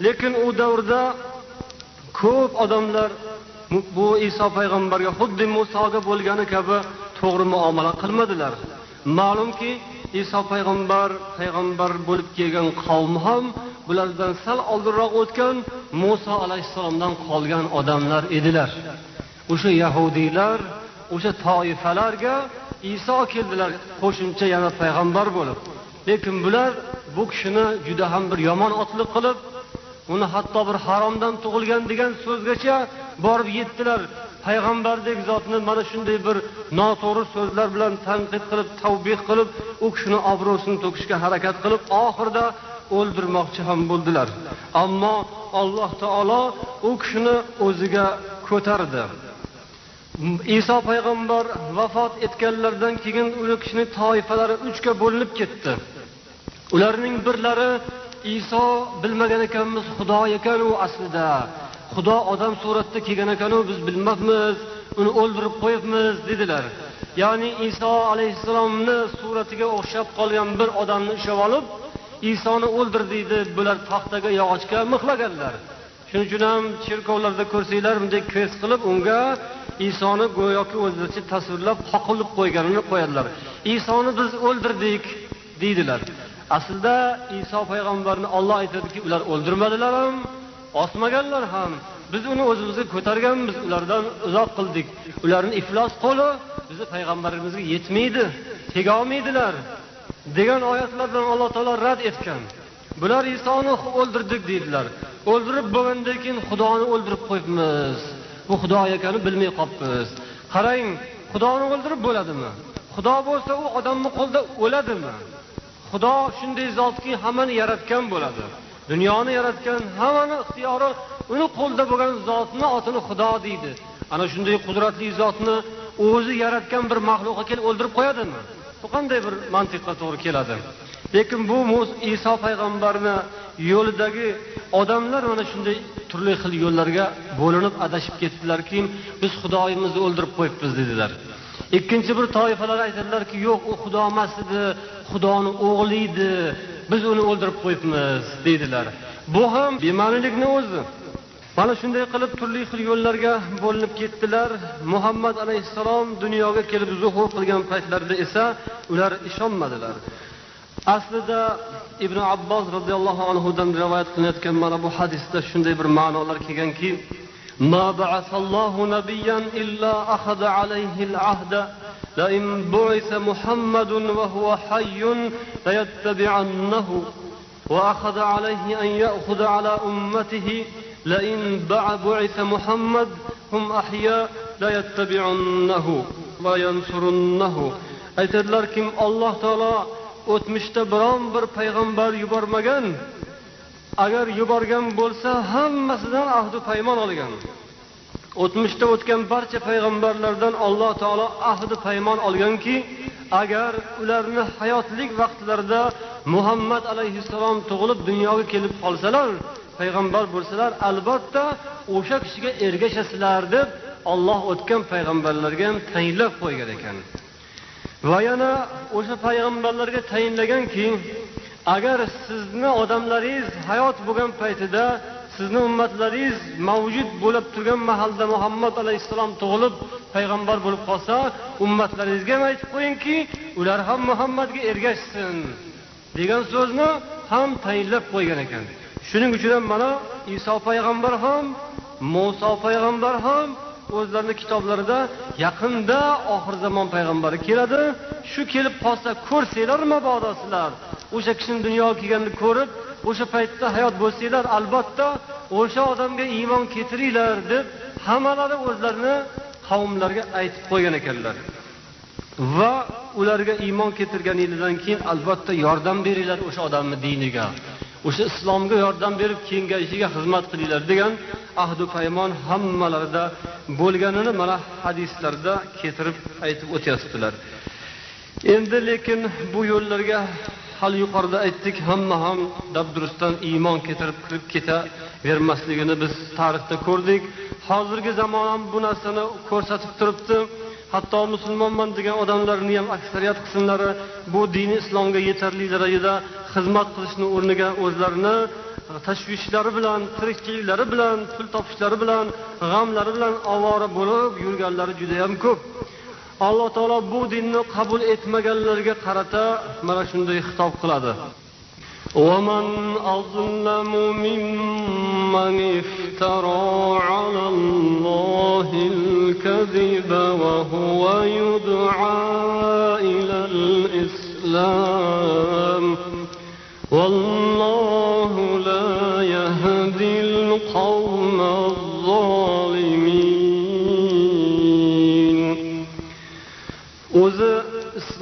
Speaker 2: Lekin u davrda ko'p odamlar bu iso payg'ambarga xuddi musoga bo'lgani kabi to'g'ri muomala qilmadilar. Ma'lumki iso payg'ambar payg'ambar bo'lib kelgan qavm ham bulardan sal oldinroq o'tgan muso alayhissalomdan qolgan odamlar edilar. O'sha yahudiylar o'sha toifalarga iso keldilar qo'shimcha yana payg'ambar bo'lib. Lekin bular bu kishini juda ham bir yomon otliq qilib uni hatto bir haromdan tug'ilgan degan so'zgacha borib yetdilar. Payg'ambardek zotni mana shunday bir noto'g'ri so'zlar bilan tanqid qilib tavbeh qilib u kishini obro'sini to'kishga harakat qilib oxirida o'ldirmoqchi ham bo'ldilar. Ammo alloh taolo u kishini o'ziga ko'tardi. Iso payg'ambar vafot etganlaridan keyin u kishini toifalari uchga bo'linib ketdi. Ularning birlari iso bilmagan ekanmiz xudo ekan u aslida. Xudo odam suratida kelgan ekanu biz bilmabmiz uni o'ldirib qo'yibmiz dedilar. Ya'ni iso alayhissalomni suratiga o'xshab qolgan bir odamni ushlab olib isoni o'ldir deydi bular taxtaga yog'ochga mixlaganlar. Shuning uchun ham cherkovlarda ko'rsanglar bunday kres qilib unga isoni go'yoki o'zlaricha tasvirlab qoqilib qo'yganini qo'yadilar. Isoni biz o'ldirdik deydilar. Aslida iso payg'ambarni olloh aytadiki ular o'ldirmadilar ham. Osmaganlar ham biz uni o'zimizga ko'targanmiz ulardan uzoq qildik. Ularni iflos qo'li bizni payg'ambarimizga yetmaydi tegolmaydilar degan oyatlar bilan alloh taolo rad etgan. Bular isoni o'ldirdik deydilar. O'ldirib bo'lgandan keyin xudoni o'ldirib qo'yibmiz. Bu xudo ekani bilmay qolibmiz qarang xudoni o'ldirib bo'ladimi? Xudo bo'lsa u odamni qo'lida o'ladimi? Xudo shunday zotki hammani yaratgan bo'ladi. Dunyoni yaratgan hammani ixtiyori uni qo'lida bo'lgan zotni otini xudo deydi. Ana shunday qudratli zotni o'zi yaratgan bir maxluqqa kelib o'ldirib qo'yadimi? Bu qanday bir mantiqqa to'g'ri keladi? Lekin bu iso payg'ambarni yo'lidagi odamlar mana shunday turli xil yo'llarga bo'linib adashib ketdilarki biz xudoyimizni o'ldirib qo'yibmiz dedilar. Ikkinchi bir toifalar aytadilarki yo'q u xudo emas edi xudoni o'g'li edi biz uni o'ldirib qo'yibmiz deydilar. Bu ham bema'nilikni o'zi. Mana shunday qilib turli xil yo'llarga bo'linib ketdilar. Muhammad alayhissalom dunyoga kelib zuhur qilgan paytlarida esa ular ishonmadilar. Aslida ibn abbos roziyallohu anhudan rivoyat qilinayotgan mana bu hadisda shunday bir ma'nolar kelganki ما بعث الله نبيا إلا أخذ عليه العهد. لئن بعث محمد وهو حي ليتبعنه وأخذ عليه أن يأخذ على أمته. لئن بعث محمد هم أحياء ليتبعنه وينصرنه. Aytadilarkim alloh taolo o'tmishda biron bir payg'ambar yubormagan. Agar yuborgan bo'lsa hammasidan ahdu paymon olgan. O'tmishda o'tgan barcha payg'ambarlardan alloh taolo ahdi paymon olganki agar ularni hayotlik vaqtlarida muhammad alayhissalom tug'ilib dunyoga kelib qolsalar payg'ambar bo'lsalar albatta o'sha kishiga ergashasizlar deb olloh o'tgan payg'ambarlarga ham tayinlab qo'ygan ekan. Va yana o'sha payg'ambarlarga tayinlaganki agar sizni odamlaringiz hayot bo'lgan paytida sizni ummatlaringiz mavjud bo'lib turgan mahalda muhammad alayhissalom tug'ilib payg'ambar bo'lib qolsa ummatlaringizga ham aytib qo'yingki ular ham muhammadga ergashsin degan so'zni ham tayinlab qo'ygan ekan. Shuning uchun ham mana iso payg'ambar ham muso payg'ambar ham o'zlarini kitoblarida yaqinda oxir zamon payg'ambari keladi. Shu kelib qolsa ko'rsanglar mabodo sizlar o'sha kishini dunyoga kelganini ko'rib o'sha paytda hayot bo'lsanglar albatta o'sha odamga iymon keltiringlar deb hammalari o'zlarini qavmlariga aytib qo'ygan ekanlar. Va ularga iymon keltirganinglardan keyin albatta yordam beringlar o'sha odamni diniga. O'sha islomga yordam berib kengayishiga xizmat qilinglar degan ahdu paymon hammalarida bo'lganini mana hadislarda keltirib aytib o'tyaptilar endi lekin bu yo'llarga hali yuqorida aytdik hamma ham dabdurustdan iymon keltirib kirib ketavermasligini biz tarixda ko'rdik. Hozirgi zamon ham bu narsani ko'rsatib turibdi. Hatto musulmonman degan odamlarni ham aksariyat qismlari bu dini islomga yetarli darajada xizmat qilishni o'rniga o'zlarini tashvishlari bilan tirikchiliklari bilan pul topishlari bilan g'amlari bilan ovora bo'lib yurganlari judayam ko'p. Alloh taolo bu dinni qabul etmaganlarga qarata mana shunday xitob qiladi ومن أظلم ممن افترى على الله الكذب وهو يدعى إلى الإسلام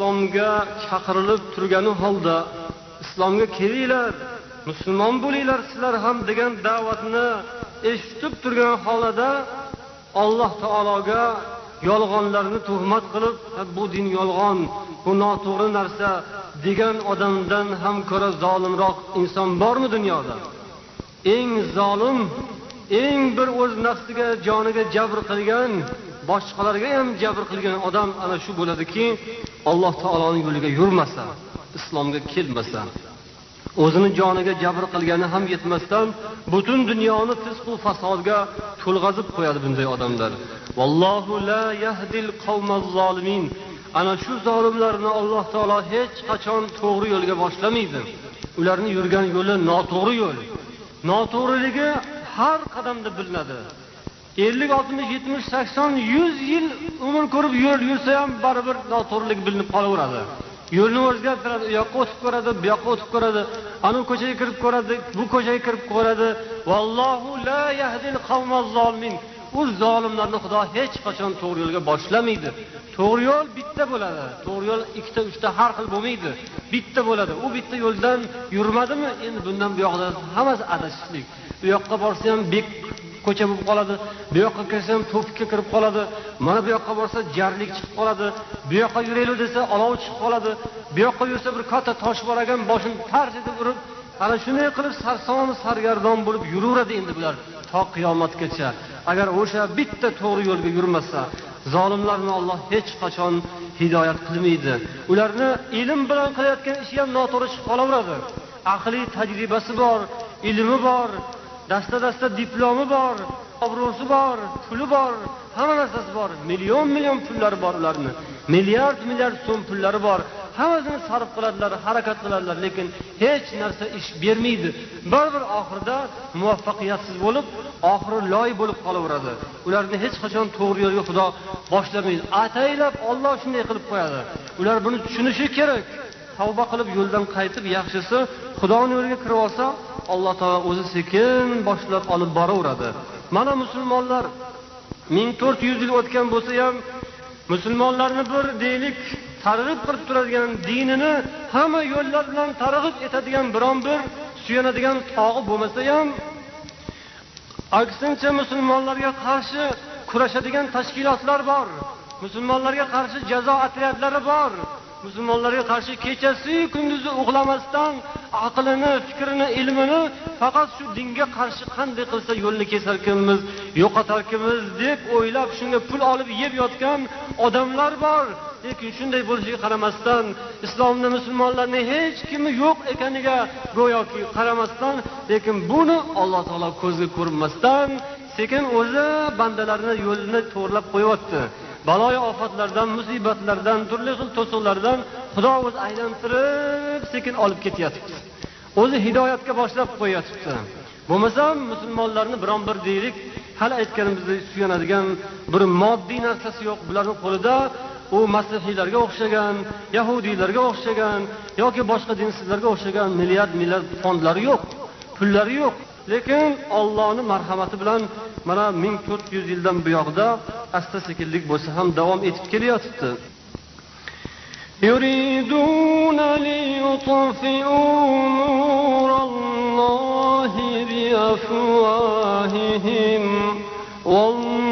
Speaker 2: islomga chaqirilib turgani holda islomga kelinglar musulmon bo'linglar sizlar ham degan da'vatni eshitib turgan holida alloh taologa yolg'onlarni tuhmat qilib bu din yolg'on bu noto'g'ri narsa degan odamdan ham ko'ra zolimroq inson bormi dunyoda? Eng zolim eng bir o'z nafsiga joniga jabr qilgan boshqalarga ham jabr qilgan odam ana shu bo'ladiki alloh taoloni yo'liga yurmasa islomga kelmasa o'zini joniga jabr qilgani ham yetmasdan butun dunyoni fisqu fasodga to'lg'azib qo'yadi bunday odamlar. Vallohu la yahdil zolimin. Ana shu zolimlarni alloh taolo hech qachon to'g'ri yo'lga boshlamaydi. Ularni yurgan yo'li noto'g'ri yo'l. Noto'g'riligi har qadamda bilinadi. Ellik oltmish yetmish sakson yuz yil umr ko'rib yo'l yursa ham baribir noto'g'rilik bilinib qolaveradi. Yo'lni o'zgartiradi u yoqqa o'tib ko'radi bu yoqqa o'tib ko'radi anavi ko'chaga kirib ko'radi bu ko'chaga kirib ko'radi. Vallohu la yahdil zolimin u zolimlarni xudo hech qachon to'g'ri yo'lga boshlamaydi. To'g'ri yo'l bitta bo'ladi. To'g'ri yo'l ikkita uchta har xil bo'lmaydi. Bitta bo'ladi. U bitta yo'ldan yurmadimi? Endi bundan bu hammasi adashishlik. U yoqqa borsa ham bek ko'cha bo'lib qoladi. Bu yoqqa kirsa to'pikka kirib qoladi. Mana bu yoqqa borsa jarlik chiqib qoladi. Bu yoqqa yuraylik desa olov chiqib qoladi. Bu yoqqa yursa bir katta tosh bor ekan boshini tars etib urib ana shunday qilib sarson sargardon bo'lib yuraveradi endi bular to qiyomatgacha. Agar o'sha bitta to'g'ri yo'lga yurmasa zolimlarni olloh hech qachon hidoyat qilmaydi. Ularni ilm bilan qilayotgan ishi ham noto'g'ri chiqib qolaveradi. Aqliy tajribasi bor ilmi bor dasta dasta diplomi bor obro'si bor puli bor hamma narsasi bor. Million million pullari bor ularni. Milliard milliard so'm pullari bor. Hammasini sarf qiladilar harakat qiladilar lekin hech narsa ish bermaydi. Baribir oxirida muvaffaqiyatsiz bo'lib oxiri loy bo'lib qolaveradi. Ularni hech qachon to'g'ri yo'lga xudo boshlamaydi. Ataylab olloh shunday qilib qo'yadi. Ular buni tushunishi kerak. Tavba qilib yo'ldan qaytib yaxshisi xudoni yo'liga kirib olsa alloh taolo o'zi sekin boshlab olib boraveradi. Mana musulmonlar ming to'rt yuz yil o'tgan bo'lsa ham musulmonlarni bir deylik targ'ib qilib turadigan dinini hamma yo'llar bilan targ'ib etadigan biron bir suyanadigan tog'i bo'lmasa ham aksincha musulmonlarga qarshi kurashadigan tashkilotlar bor musulmonlarga qarshi jazo otryadlari bor. Musulmonlarga qarshi kechasi kunduzi uxlamasdan aqlini fikrini ilmini faqat shu dinga qarshi qanday qilsa yo'lni kesarkanmiz yo'qotarkanmiz deb o'ylab shunga pul olib yeb yotgan odamlar bor. Lekin shunday bo'lishiga qaramasdan islomni musulmonlarni hech kimi yo'q ekaniga go'yoki qaramasdan lekin buni alloh taolo ko'zga ko'rinmasdan sekin o'zi bandalarni yo'lini to'g'irlab qo'yyapti baloyi ofatlardan musibatlardan turli xil to'siqlardan xudo o'zi aylantirib sekin olib ketyotibdi o'zi hidoyatga boshlab qo'yyotibdi bo'lmasam musulmonlarni biron bir deylik hali aytganimizdek suyanadigan bir moddiy narsasi yo'q. Bularni qo'lida u masihiylarga o'xshagan yahudiylarga o'xshagan yoki boshqa dinsizlarga o'xshagan milliard milliard fondlari yo'q pullari yo'q. lekin ollohni marhamati bilan mana ming to'rt yuz yildan buyog'da asta sekinlik bo'lsa ham davom etib kelayotibdi
Speaker 1: يريدون ليطفئوا نور الله بأفواههم والله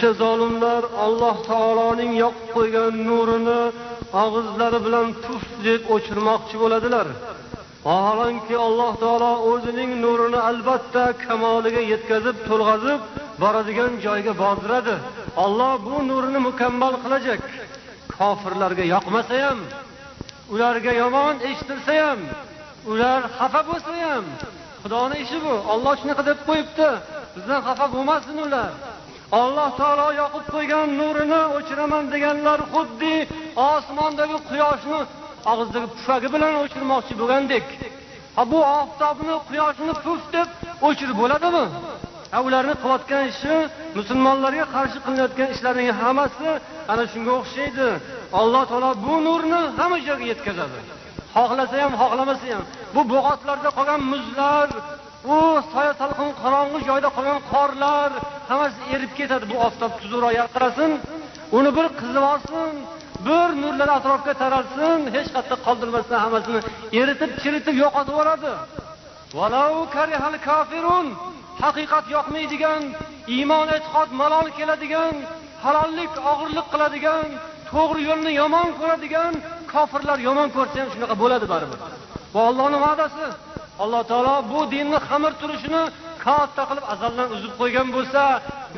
Speaker 1: o'sha zolimlar alloh taoloning yoqib qo'ygan nurini og'izlari bilan puf deb o'chirmoqchi bo'ladilar. Vaholanki alloh taolo o'zining nurini albatta kamoliga yetkazib to'lg'azib boradigan joyga bordiradi. Olloh bu nurini mukammal qilajak. Kofirlarga yoqmasa ham ularga yomon eshitilsa ham ular xafa bo'lsa ham xudoni ishi bu. Olloh shunaqa deb qo'yibdi. Bizdan xafa bo'lmasin ular. Alloh taolo yoqib qo'ygan nurini o'chiraman deganlar xuddi osmondagi quyoshni og'zidagi pufagi bilan o'chirmoqchi bo'lgandek. Ha bu oftobni quyoshni puf deb o'chirib bo'ladimi? Ha ularni qilayotgan ishi musulmonlarga qarshi qilinayotgan ishlarning hammasi ana shunga o'xshaydi. Alloh taolo bu nurni hamma joyga yetkazadi. Xohlasa ham xohlamasa ham bu bo'g'otlarda qolgan muzlar u soya salqin qorong'i joyda qolgan qorlar hammasi erib ketadi bu oftob tuzukroq yarqirasin uni bir qizib olsin bir nurlar atrofga taralsin hech qayerda qoldirmasdan hammasini eritib chiritib yo'qotib yuboradi. Haqiqat yoqmaydigan iymon e'tiqod malol keladigan halollik og'irlik qiladigan to'g'ri yo'lni yomon ko'radigan kofirlar yomon ko'rsa ham shunaqa bo'ladi baribir. Bu ollohni va'dasi. Alloh taolo bu dinni xamir turishini katta qilib azaldan uzib qo'ygan bo'lsa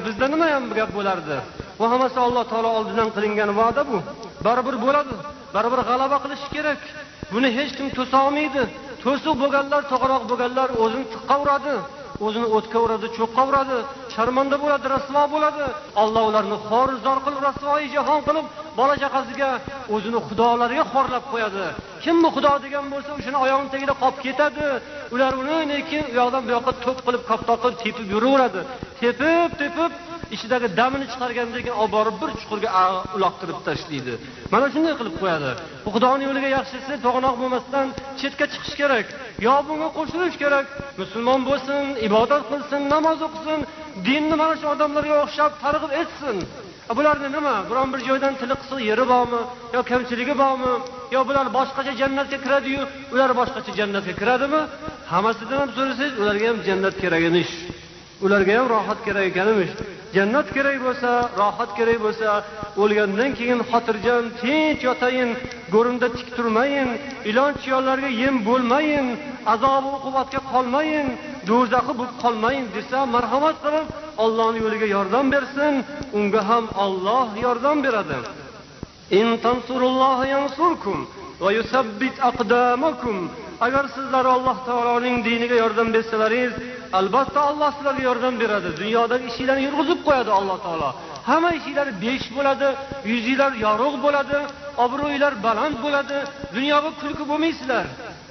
Speaker 1: bizda nima ham gap bo'lardi? Bu hammasi alloh taolo oldidan qilingan va'da bu. Baribir bo'ladi baribir g'alaba qilish kerak. Buni hech kim to'sa olmaydi. To'siq bo'lganlar to'g'roq bo'lganlar o'zini tiqqa uradi o'zini o'tga uradi cho'qqa uradi sharmanda bo'ladi rasvo bo'ladi. Alloh ularni xor zor qilib rasvoyi jahon qilib bola chaqasiga o'zini xudolariga xorlab qo'yadi. Kim bu xudo degan bo'lsa o'shani oyog'ini tagida qolib ketadi. Ular uni lekin u yoqdan bu yoqqa to'p qilib koptok qilib tepib yuraveradi. Tepib tepib ichidagi damini chiqargandan keyin olib borib bir chuqurga uloqtirib tashlaydi. Mana shunday qilib qo'yadi. Bu xudoni yo'liga yaxshisi to'g'anoq bo'lmasdan chetga chiqish kerak yo bunga qo'shilish kerak. Musulmon bo'lsin ibodat qilsin namoz o'qisin dinni mana shu odamlarga o'xshab targ'ib etsin. Bularni nima? Biron bir joydan tili qisiq yeri bormi? Yo kamchiligi bormi? Yo bular boshqacha jannatga kiradiyu? Ular boshqacha jannatga kiradimi? Hammasidan ham so'rasangiz ularga ham jannat kerak emish. Ularga ham rohat kerak ekan emish. Jannat kerak bo'lsa rohat kerak bo'lsa o'lgandan keyin xotirjam tinch yotayin go'rimda tik turmayin ilon chiyonlarga yem bo'lmayin azobi uqubatga qolmayin do'zaxi bo'lib qolmayin desa marhamat qilib ollohni yo'liga yordam bersin unga ham olloh yordam beradi. Agar sizlar alloh taoloning diniga yordam bersalaringiz albatta alloh sizlarga yordam beradi. Dunyodagi ishinglarni yurg'izib qo'yadi alloh taolo. Hamma ishinglar besh bo'ladi yuzinglar yorug' bo'ladi obro'yinglar baland bo'ladi. Dunyoga kulki bo'lmaysizlar.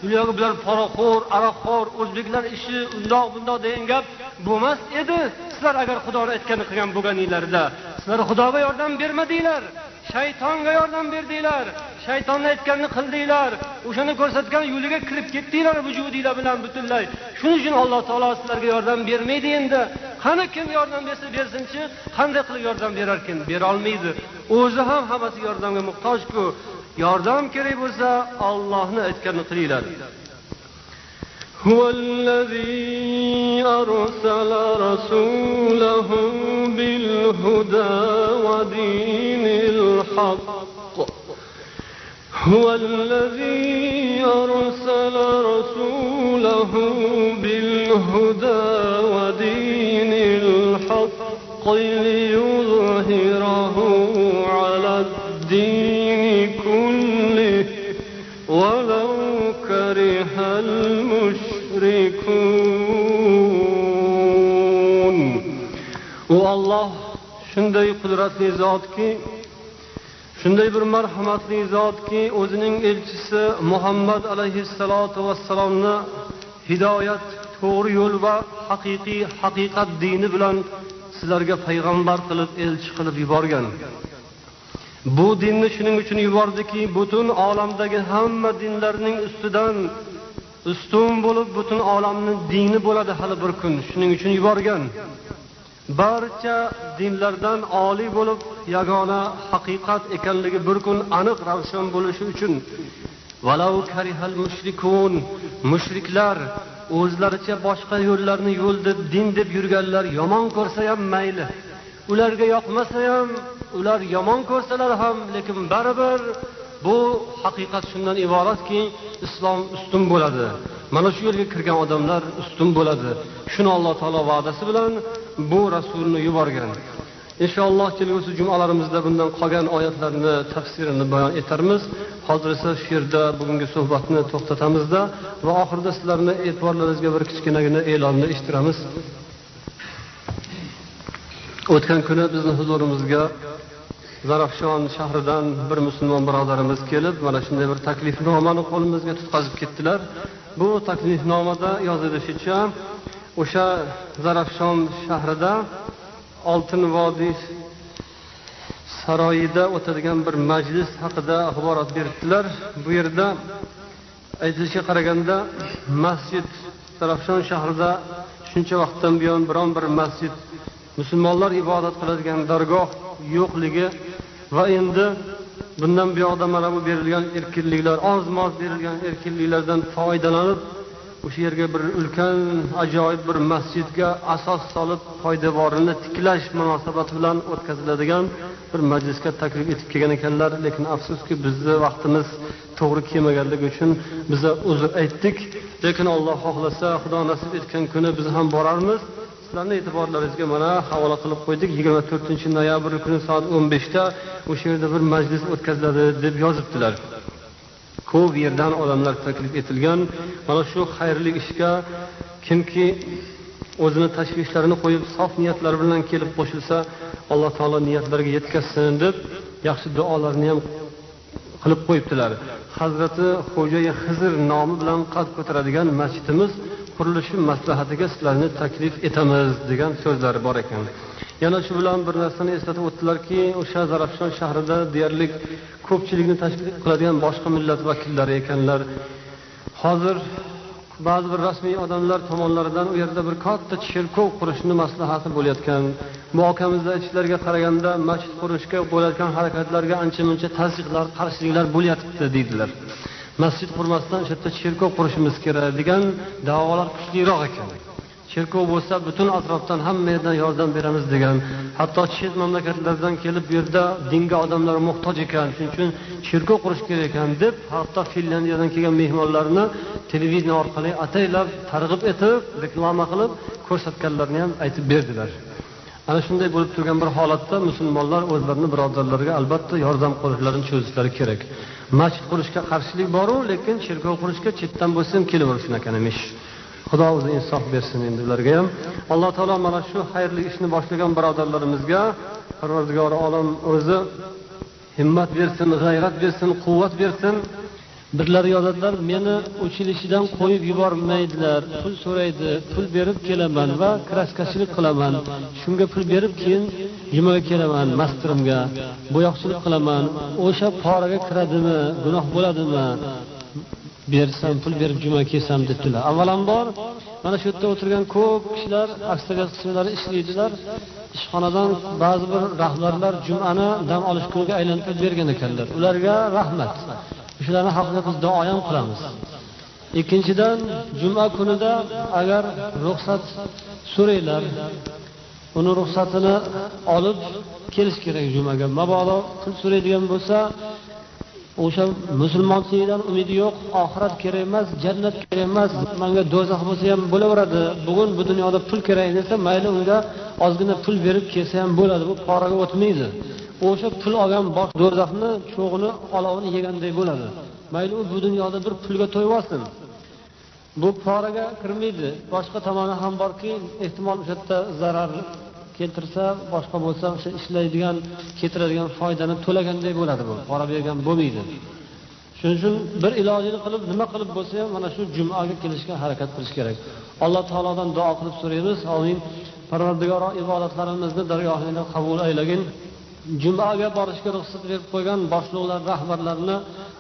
Speaker 1: Dunyoga bular poraxo'r aroqxo'r o'zbeklar ishi undoq bundoq degan gap bo'lmas edi. Sizlar agar xudoni aytganini qilgan bo'lganinglarda sizlar xudoga yordam bermadinglar. Shaytonga yordam berdinglar. Shaytonni aytganini qildinglar. O'shani ko'rsatgan yo'liga kirib ketdinglar vujudinglar bilan butunlay. Shuning uchun alloh taolo sizlarga yordam bermaydi endi. Qani kim yordam bersa bersinchi qanday qilib yordam berarkan berolmaydi o'zi ham hammasiga yordamga muhtojku. Yordam kerak bo'lsa ollohni aytganini qilinglar.
Speaker 3: هو الذي أرسل رسوله بالهدى ودين الحق. هو الذي أرسل رسوله بالهدى ودين الحق ليظهره على الدين shunday qudratli zotki shunday bir marhamatli zotki o'zining elchisi muhammad alayhissalotu vassalomni hidoyat to'g'ri yo'l va haqiqiy haqiqat dini bilan sizlarga payg'ambar qilib elchi qilib yuborgan. Bu dinni shuning uchun yubordiki butun olamdagi hamma dinlarning ustidan ustun bo'lib butun olamni dini bo'ladi hali bir kun shuning uchun yuborgan. Barcha dinlardan oliy bo'lib yagona haqiqat ekanligi bir kun aniq ravshan bo'lishi uchun mushriklar o'zlaricha boshqa yo'llarni yo'l deb din deb yurganlar yomon ko'rsa ham mayli. Ularga yoqmasa ham ular yomon ko'rsalar ham lekin baribir bu haqiqat shundan iboratki islom ustun bo'ladi. Mana shu yo'lga kirgan odamlar ustun bo'ladi. Shuni alloh taolo va'dasi bilan bu rasulni yuborgan. Inshaalloh kelgusi jumalarimizda bundan qolgan oyatlarni tafsirini bayon etarmiz. Hozir esa shu yerda bugungi suhbatni to'xtatamizda va oxirida sizlarni e'tiborlaringizga bir kichkinagina e'lonni eshittiramiz. O'tgan kuni bizni huzurimizga zarafshon shahridan bir musulmon birodarimiz kelib mana shunday bir taklifnomani qo'limizga tutqazib ketdilar. Bu taklifnomada yozilishicha o'sha zarafshon shahrida oltin vodiy saroyida o'tadigan bir majlis haqida axborot beribdilar bu yerda aytilishiga qaraganda masjid zarafshon shahrida shuncha vaqtdan buyon biron bir masjid musulmonlar ibodat qiladigan dargoh yo'qligi va endi bundan buyoqda mana bu berilgan erkinliklar oz moz berilgan erkinliklardan foydalanib o'sha yerga bir ulkan ajoyib bir masjidga asos solib poydevorini tiklash munosabati bilan o'tkaziladigan bir majlisga taklif etib kelgan ekanlar. Lekin afsuski bizni vaqtimiz to'g'ri kelmaganligi uchun biza uzr aytdik. Lekin alloh xohlasa xudo nasib etgan kuni biz ham borarmiz. Sizlarni e'tiborlaringizga mana havola qilib qo'ydik. Yigirma to'rtinchi noyabr kuni soat o'n beshda o'sha yerda bir majlis o'tkaziladi deb yozibdilar. Ko'p yerdan odamlar taklif etilgan. Mana shu xayrli ishga kimki o'zini tashvishlarini qo'yib sof niyatlar bilan kelib qo'shilsa alloh taolo niyatlariga yetkazsin deb yaxshi duolarni ham qilib qo'yibdilar. Hazrati xo'jayi hizr nomi bilan qad ko'taradigan masjidimiz qurilishi maslahatiga sizlarni taklif etamiz degan so'zlari bor ekan. Yana shu bilan bir narsani eslatib o'tdilarki o'sha zarafshon shahrida deyarli ko'pchilikni tashkil qiladigan boshqa millat vakillari ekanlar. Hozir ba'zi bir rasmiy odamlar tomonlaridan u yerda bir katta cherkov qurishni maslahati bo'layotgan. Bu akamizni aytishlariga qaraganda masjid qurishga bo'layotgan harakatlarga ancha muncha tasdiqlar qarshiliklar bo'lyapti deydilar. Masjid qurmasdan o'sha yerda cherkov qurishimiz kerak degan da'volar kuchliroq ekan. Cherkov bo'lsa butun atrofdan hamma yerdan yordam beramiz degan hatto chet mamlakatlardan kelib bu yerda dinga odamlar muhtoj ekan shuning uchun cherkov qurish kerak ekan deb hatto finlyandiyadan kelgan mehmonlarni televideniya orqali ataylab targ'ib etib reklama qilib ko'rsatganlarini ham aytib berdilar. Ana shunday bo'lib turgan bir holatda musulmonlar o'zlarini birodarlariga albatta yordam qo'lishlarini cho'zishlari kerak. Masjid qurishga qarshilik boru lekin cherkov qurishga chetdan bo'lsa ham kelaverish ekan emish xudo o'zi insof bersin endi ularga ham. Alloh taolo mana shu xayrli ishni boshlagan birodarlarimizga parvardigori olam o'zi himmat bersin g'ayrat bersin quvvat bersin. Birlari yozadilar meni uchilishidan qo'yib yubormaydilar pul so'raydi pul berib kelaman va kraskachilik qilaman. Shunga pul berib keyin jumaga kelaman mastirimga bo'yoqchilik qilaman. O'sha poraga kiradimi gunoh bo'ladimi? Bersam pul berib juma kelsam debdilar. Avvalambor mana shu yerda o'tirgan ko'p kishilar aksariyat qismlari ishlaydilar. Ishxonadan ba'zi bir rahbarlar jumani dam olish kuniga aylantirib bergan ekanlar. Ularga rahmat. Shularni haqida biz duo ham qilamiz.
Speaker 2: Ikkinchidan juma kunida agar ruxsat so'ranglar uni ruxsatini olib kelish kerak jumaga. Mabodo pul so'raydigan bo'lsa o'sha musulmonchilikdan umidi yo'q oxirat kerak emas jannat kerak emas manga do'zax bo'lsa ham bo'laveradi bugun bu dunyoda pul kerak desa mayli unga ozgina pul berib kelsa ham bo'ladi bu poraga o'tmaydi. O'sha pul olgan bosh do'zaxni cho'g'ini olovini yeganday bo'ladi. Mayli u bu dunyoda bir pulga to'yib olsin. Bu poraga kirmaydi. Boshqa tomoni ham borki ehtimol o'sha yerda zarar keltirsa boshqa bo'lsa o'sha ishlaydigan keltiradigan foydani to'laganday bo'ladi bu. Pora bergan bo'lmaydi. Shuning uchun bir ilojini qilib nima qilib bo'lsa ham mana shu jumaga kelishga harakat qilish kerak. Alloh taolodan duo qilib so'raymiz. Omin parvardigoro ibodatlarimizni dargohingda qabul aylagin. Jumaga borishga ruxsat berib qo'ygan boshliqlar rahbarlarni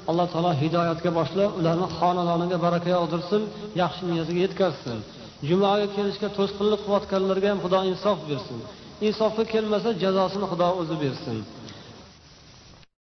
Speaker 2: alloh taolo hidoyatga boshlab ularni xonadoniga baraka yog'dirsin yaxshi niyatiga yetkazsin. Jumaga kelishga to'sqinlik qilayotganlarga ham xudo insof bersin. Insofga kelmasa jazosini xudo o'zi bersin.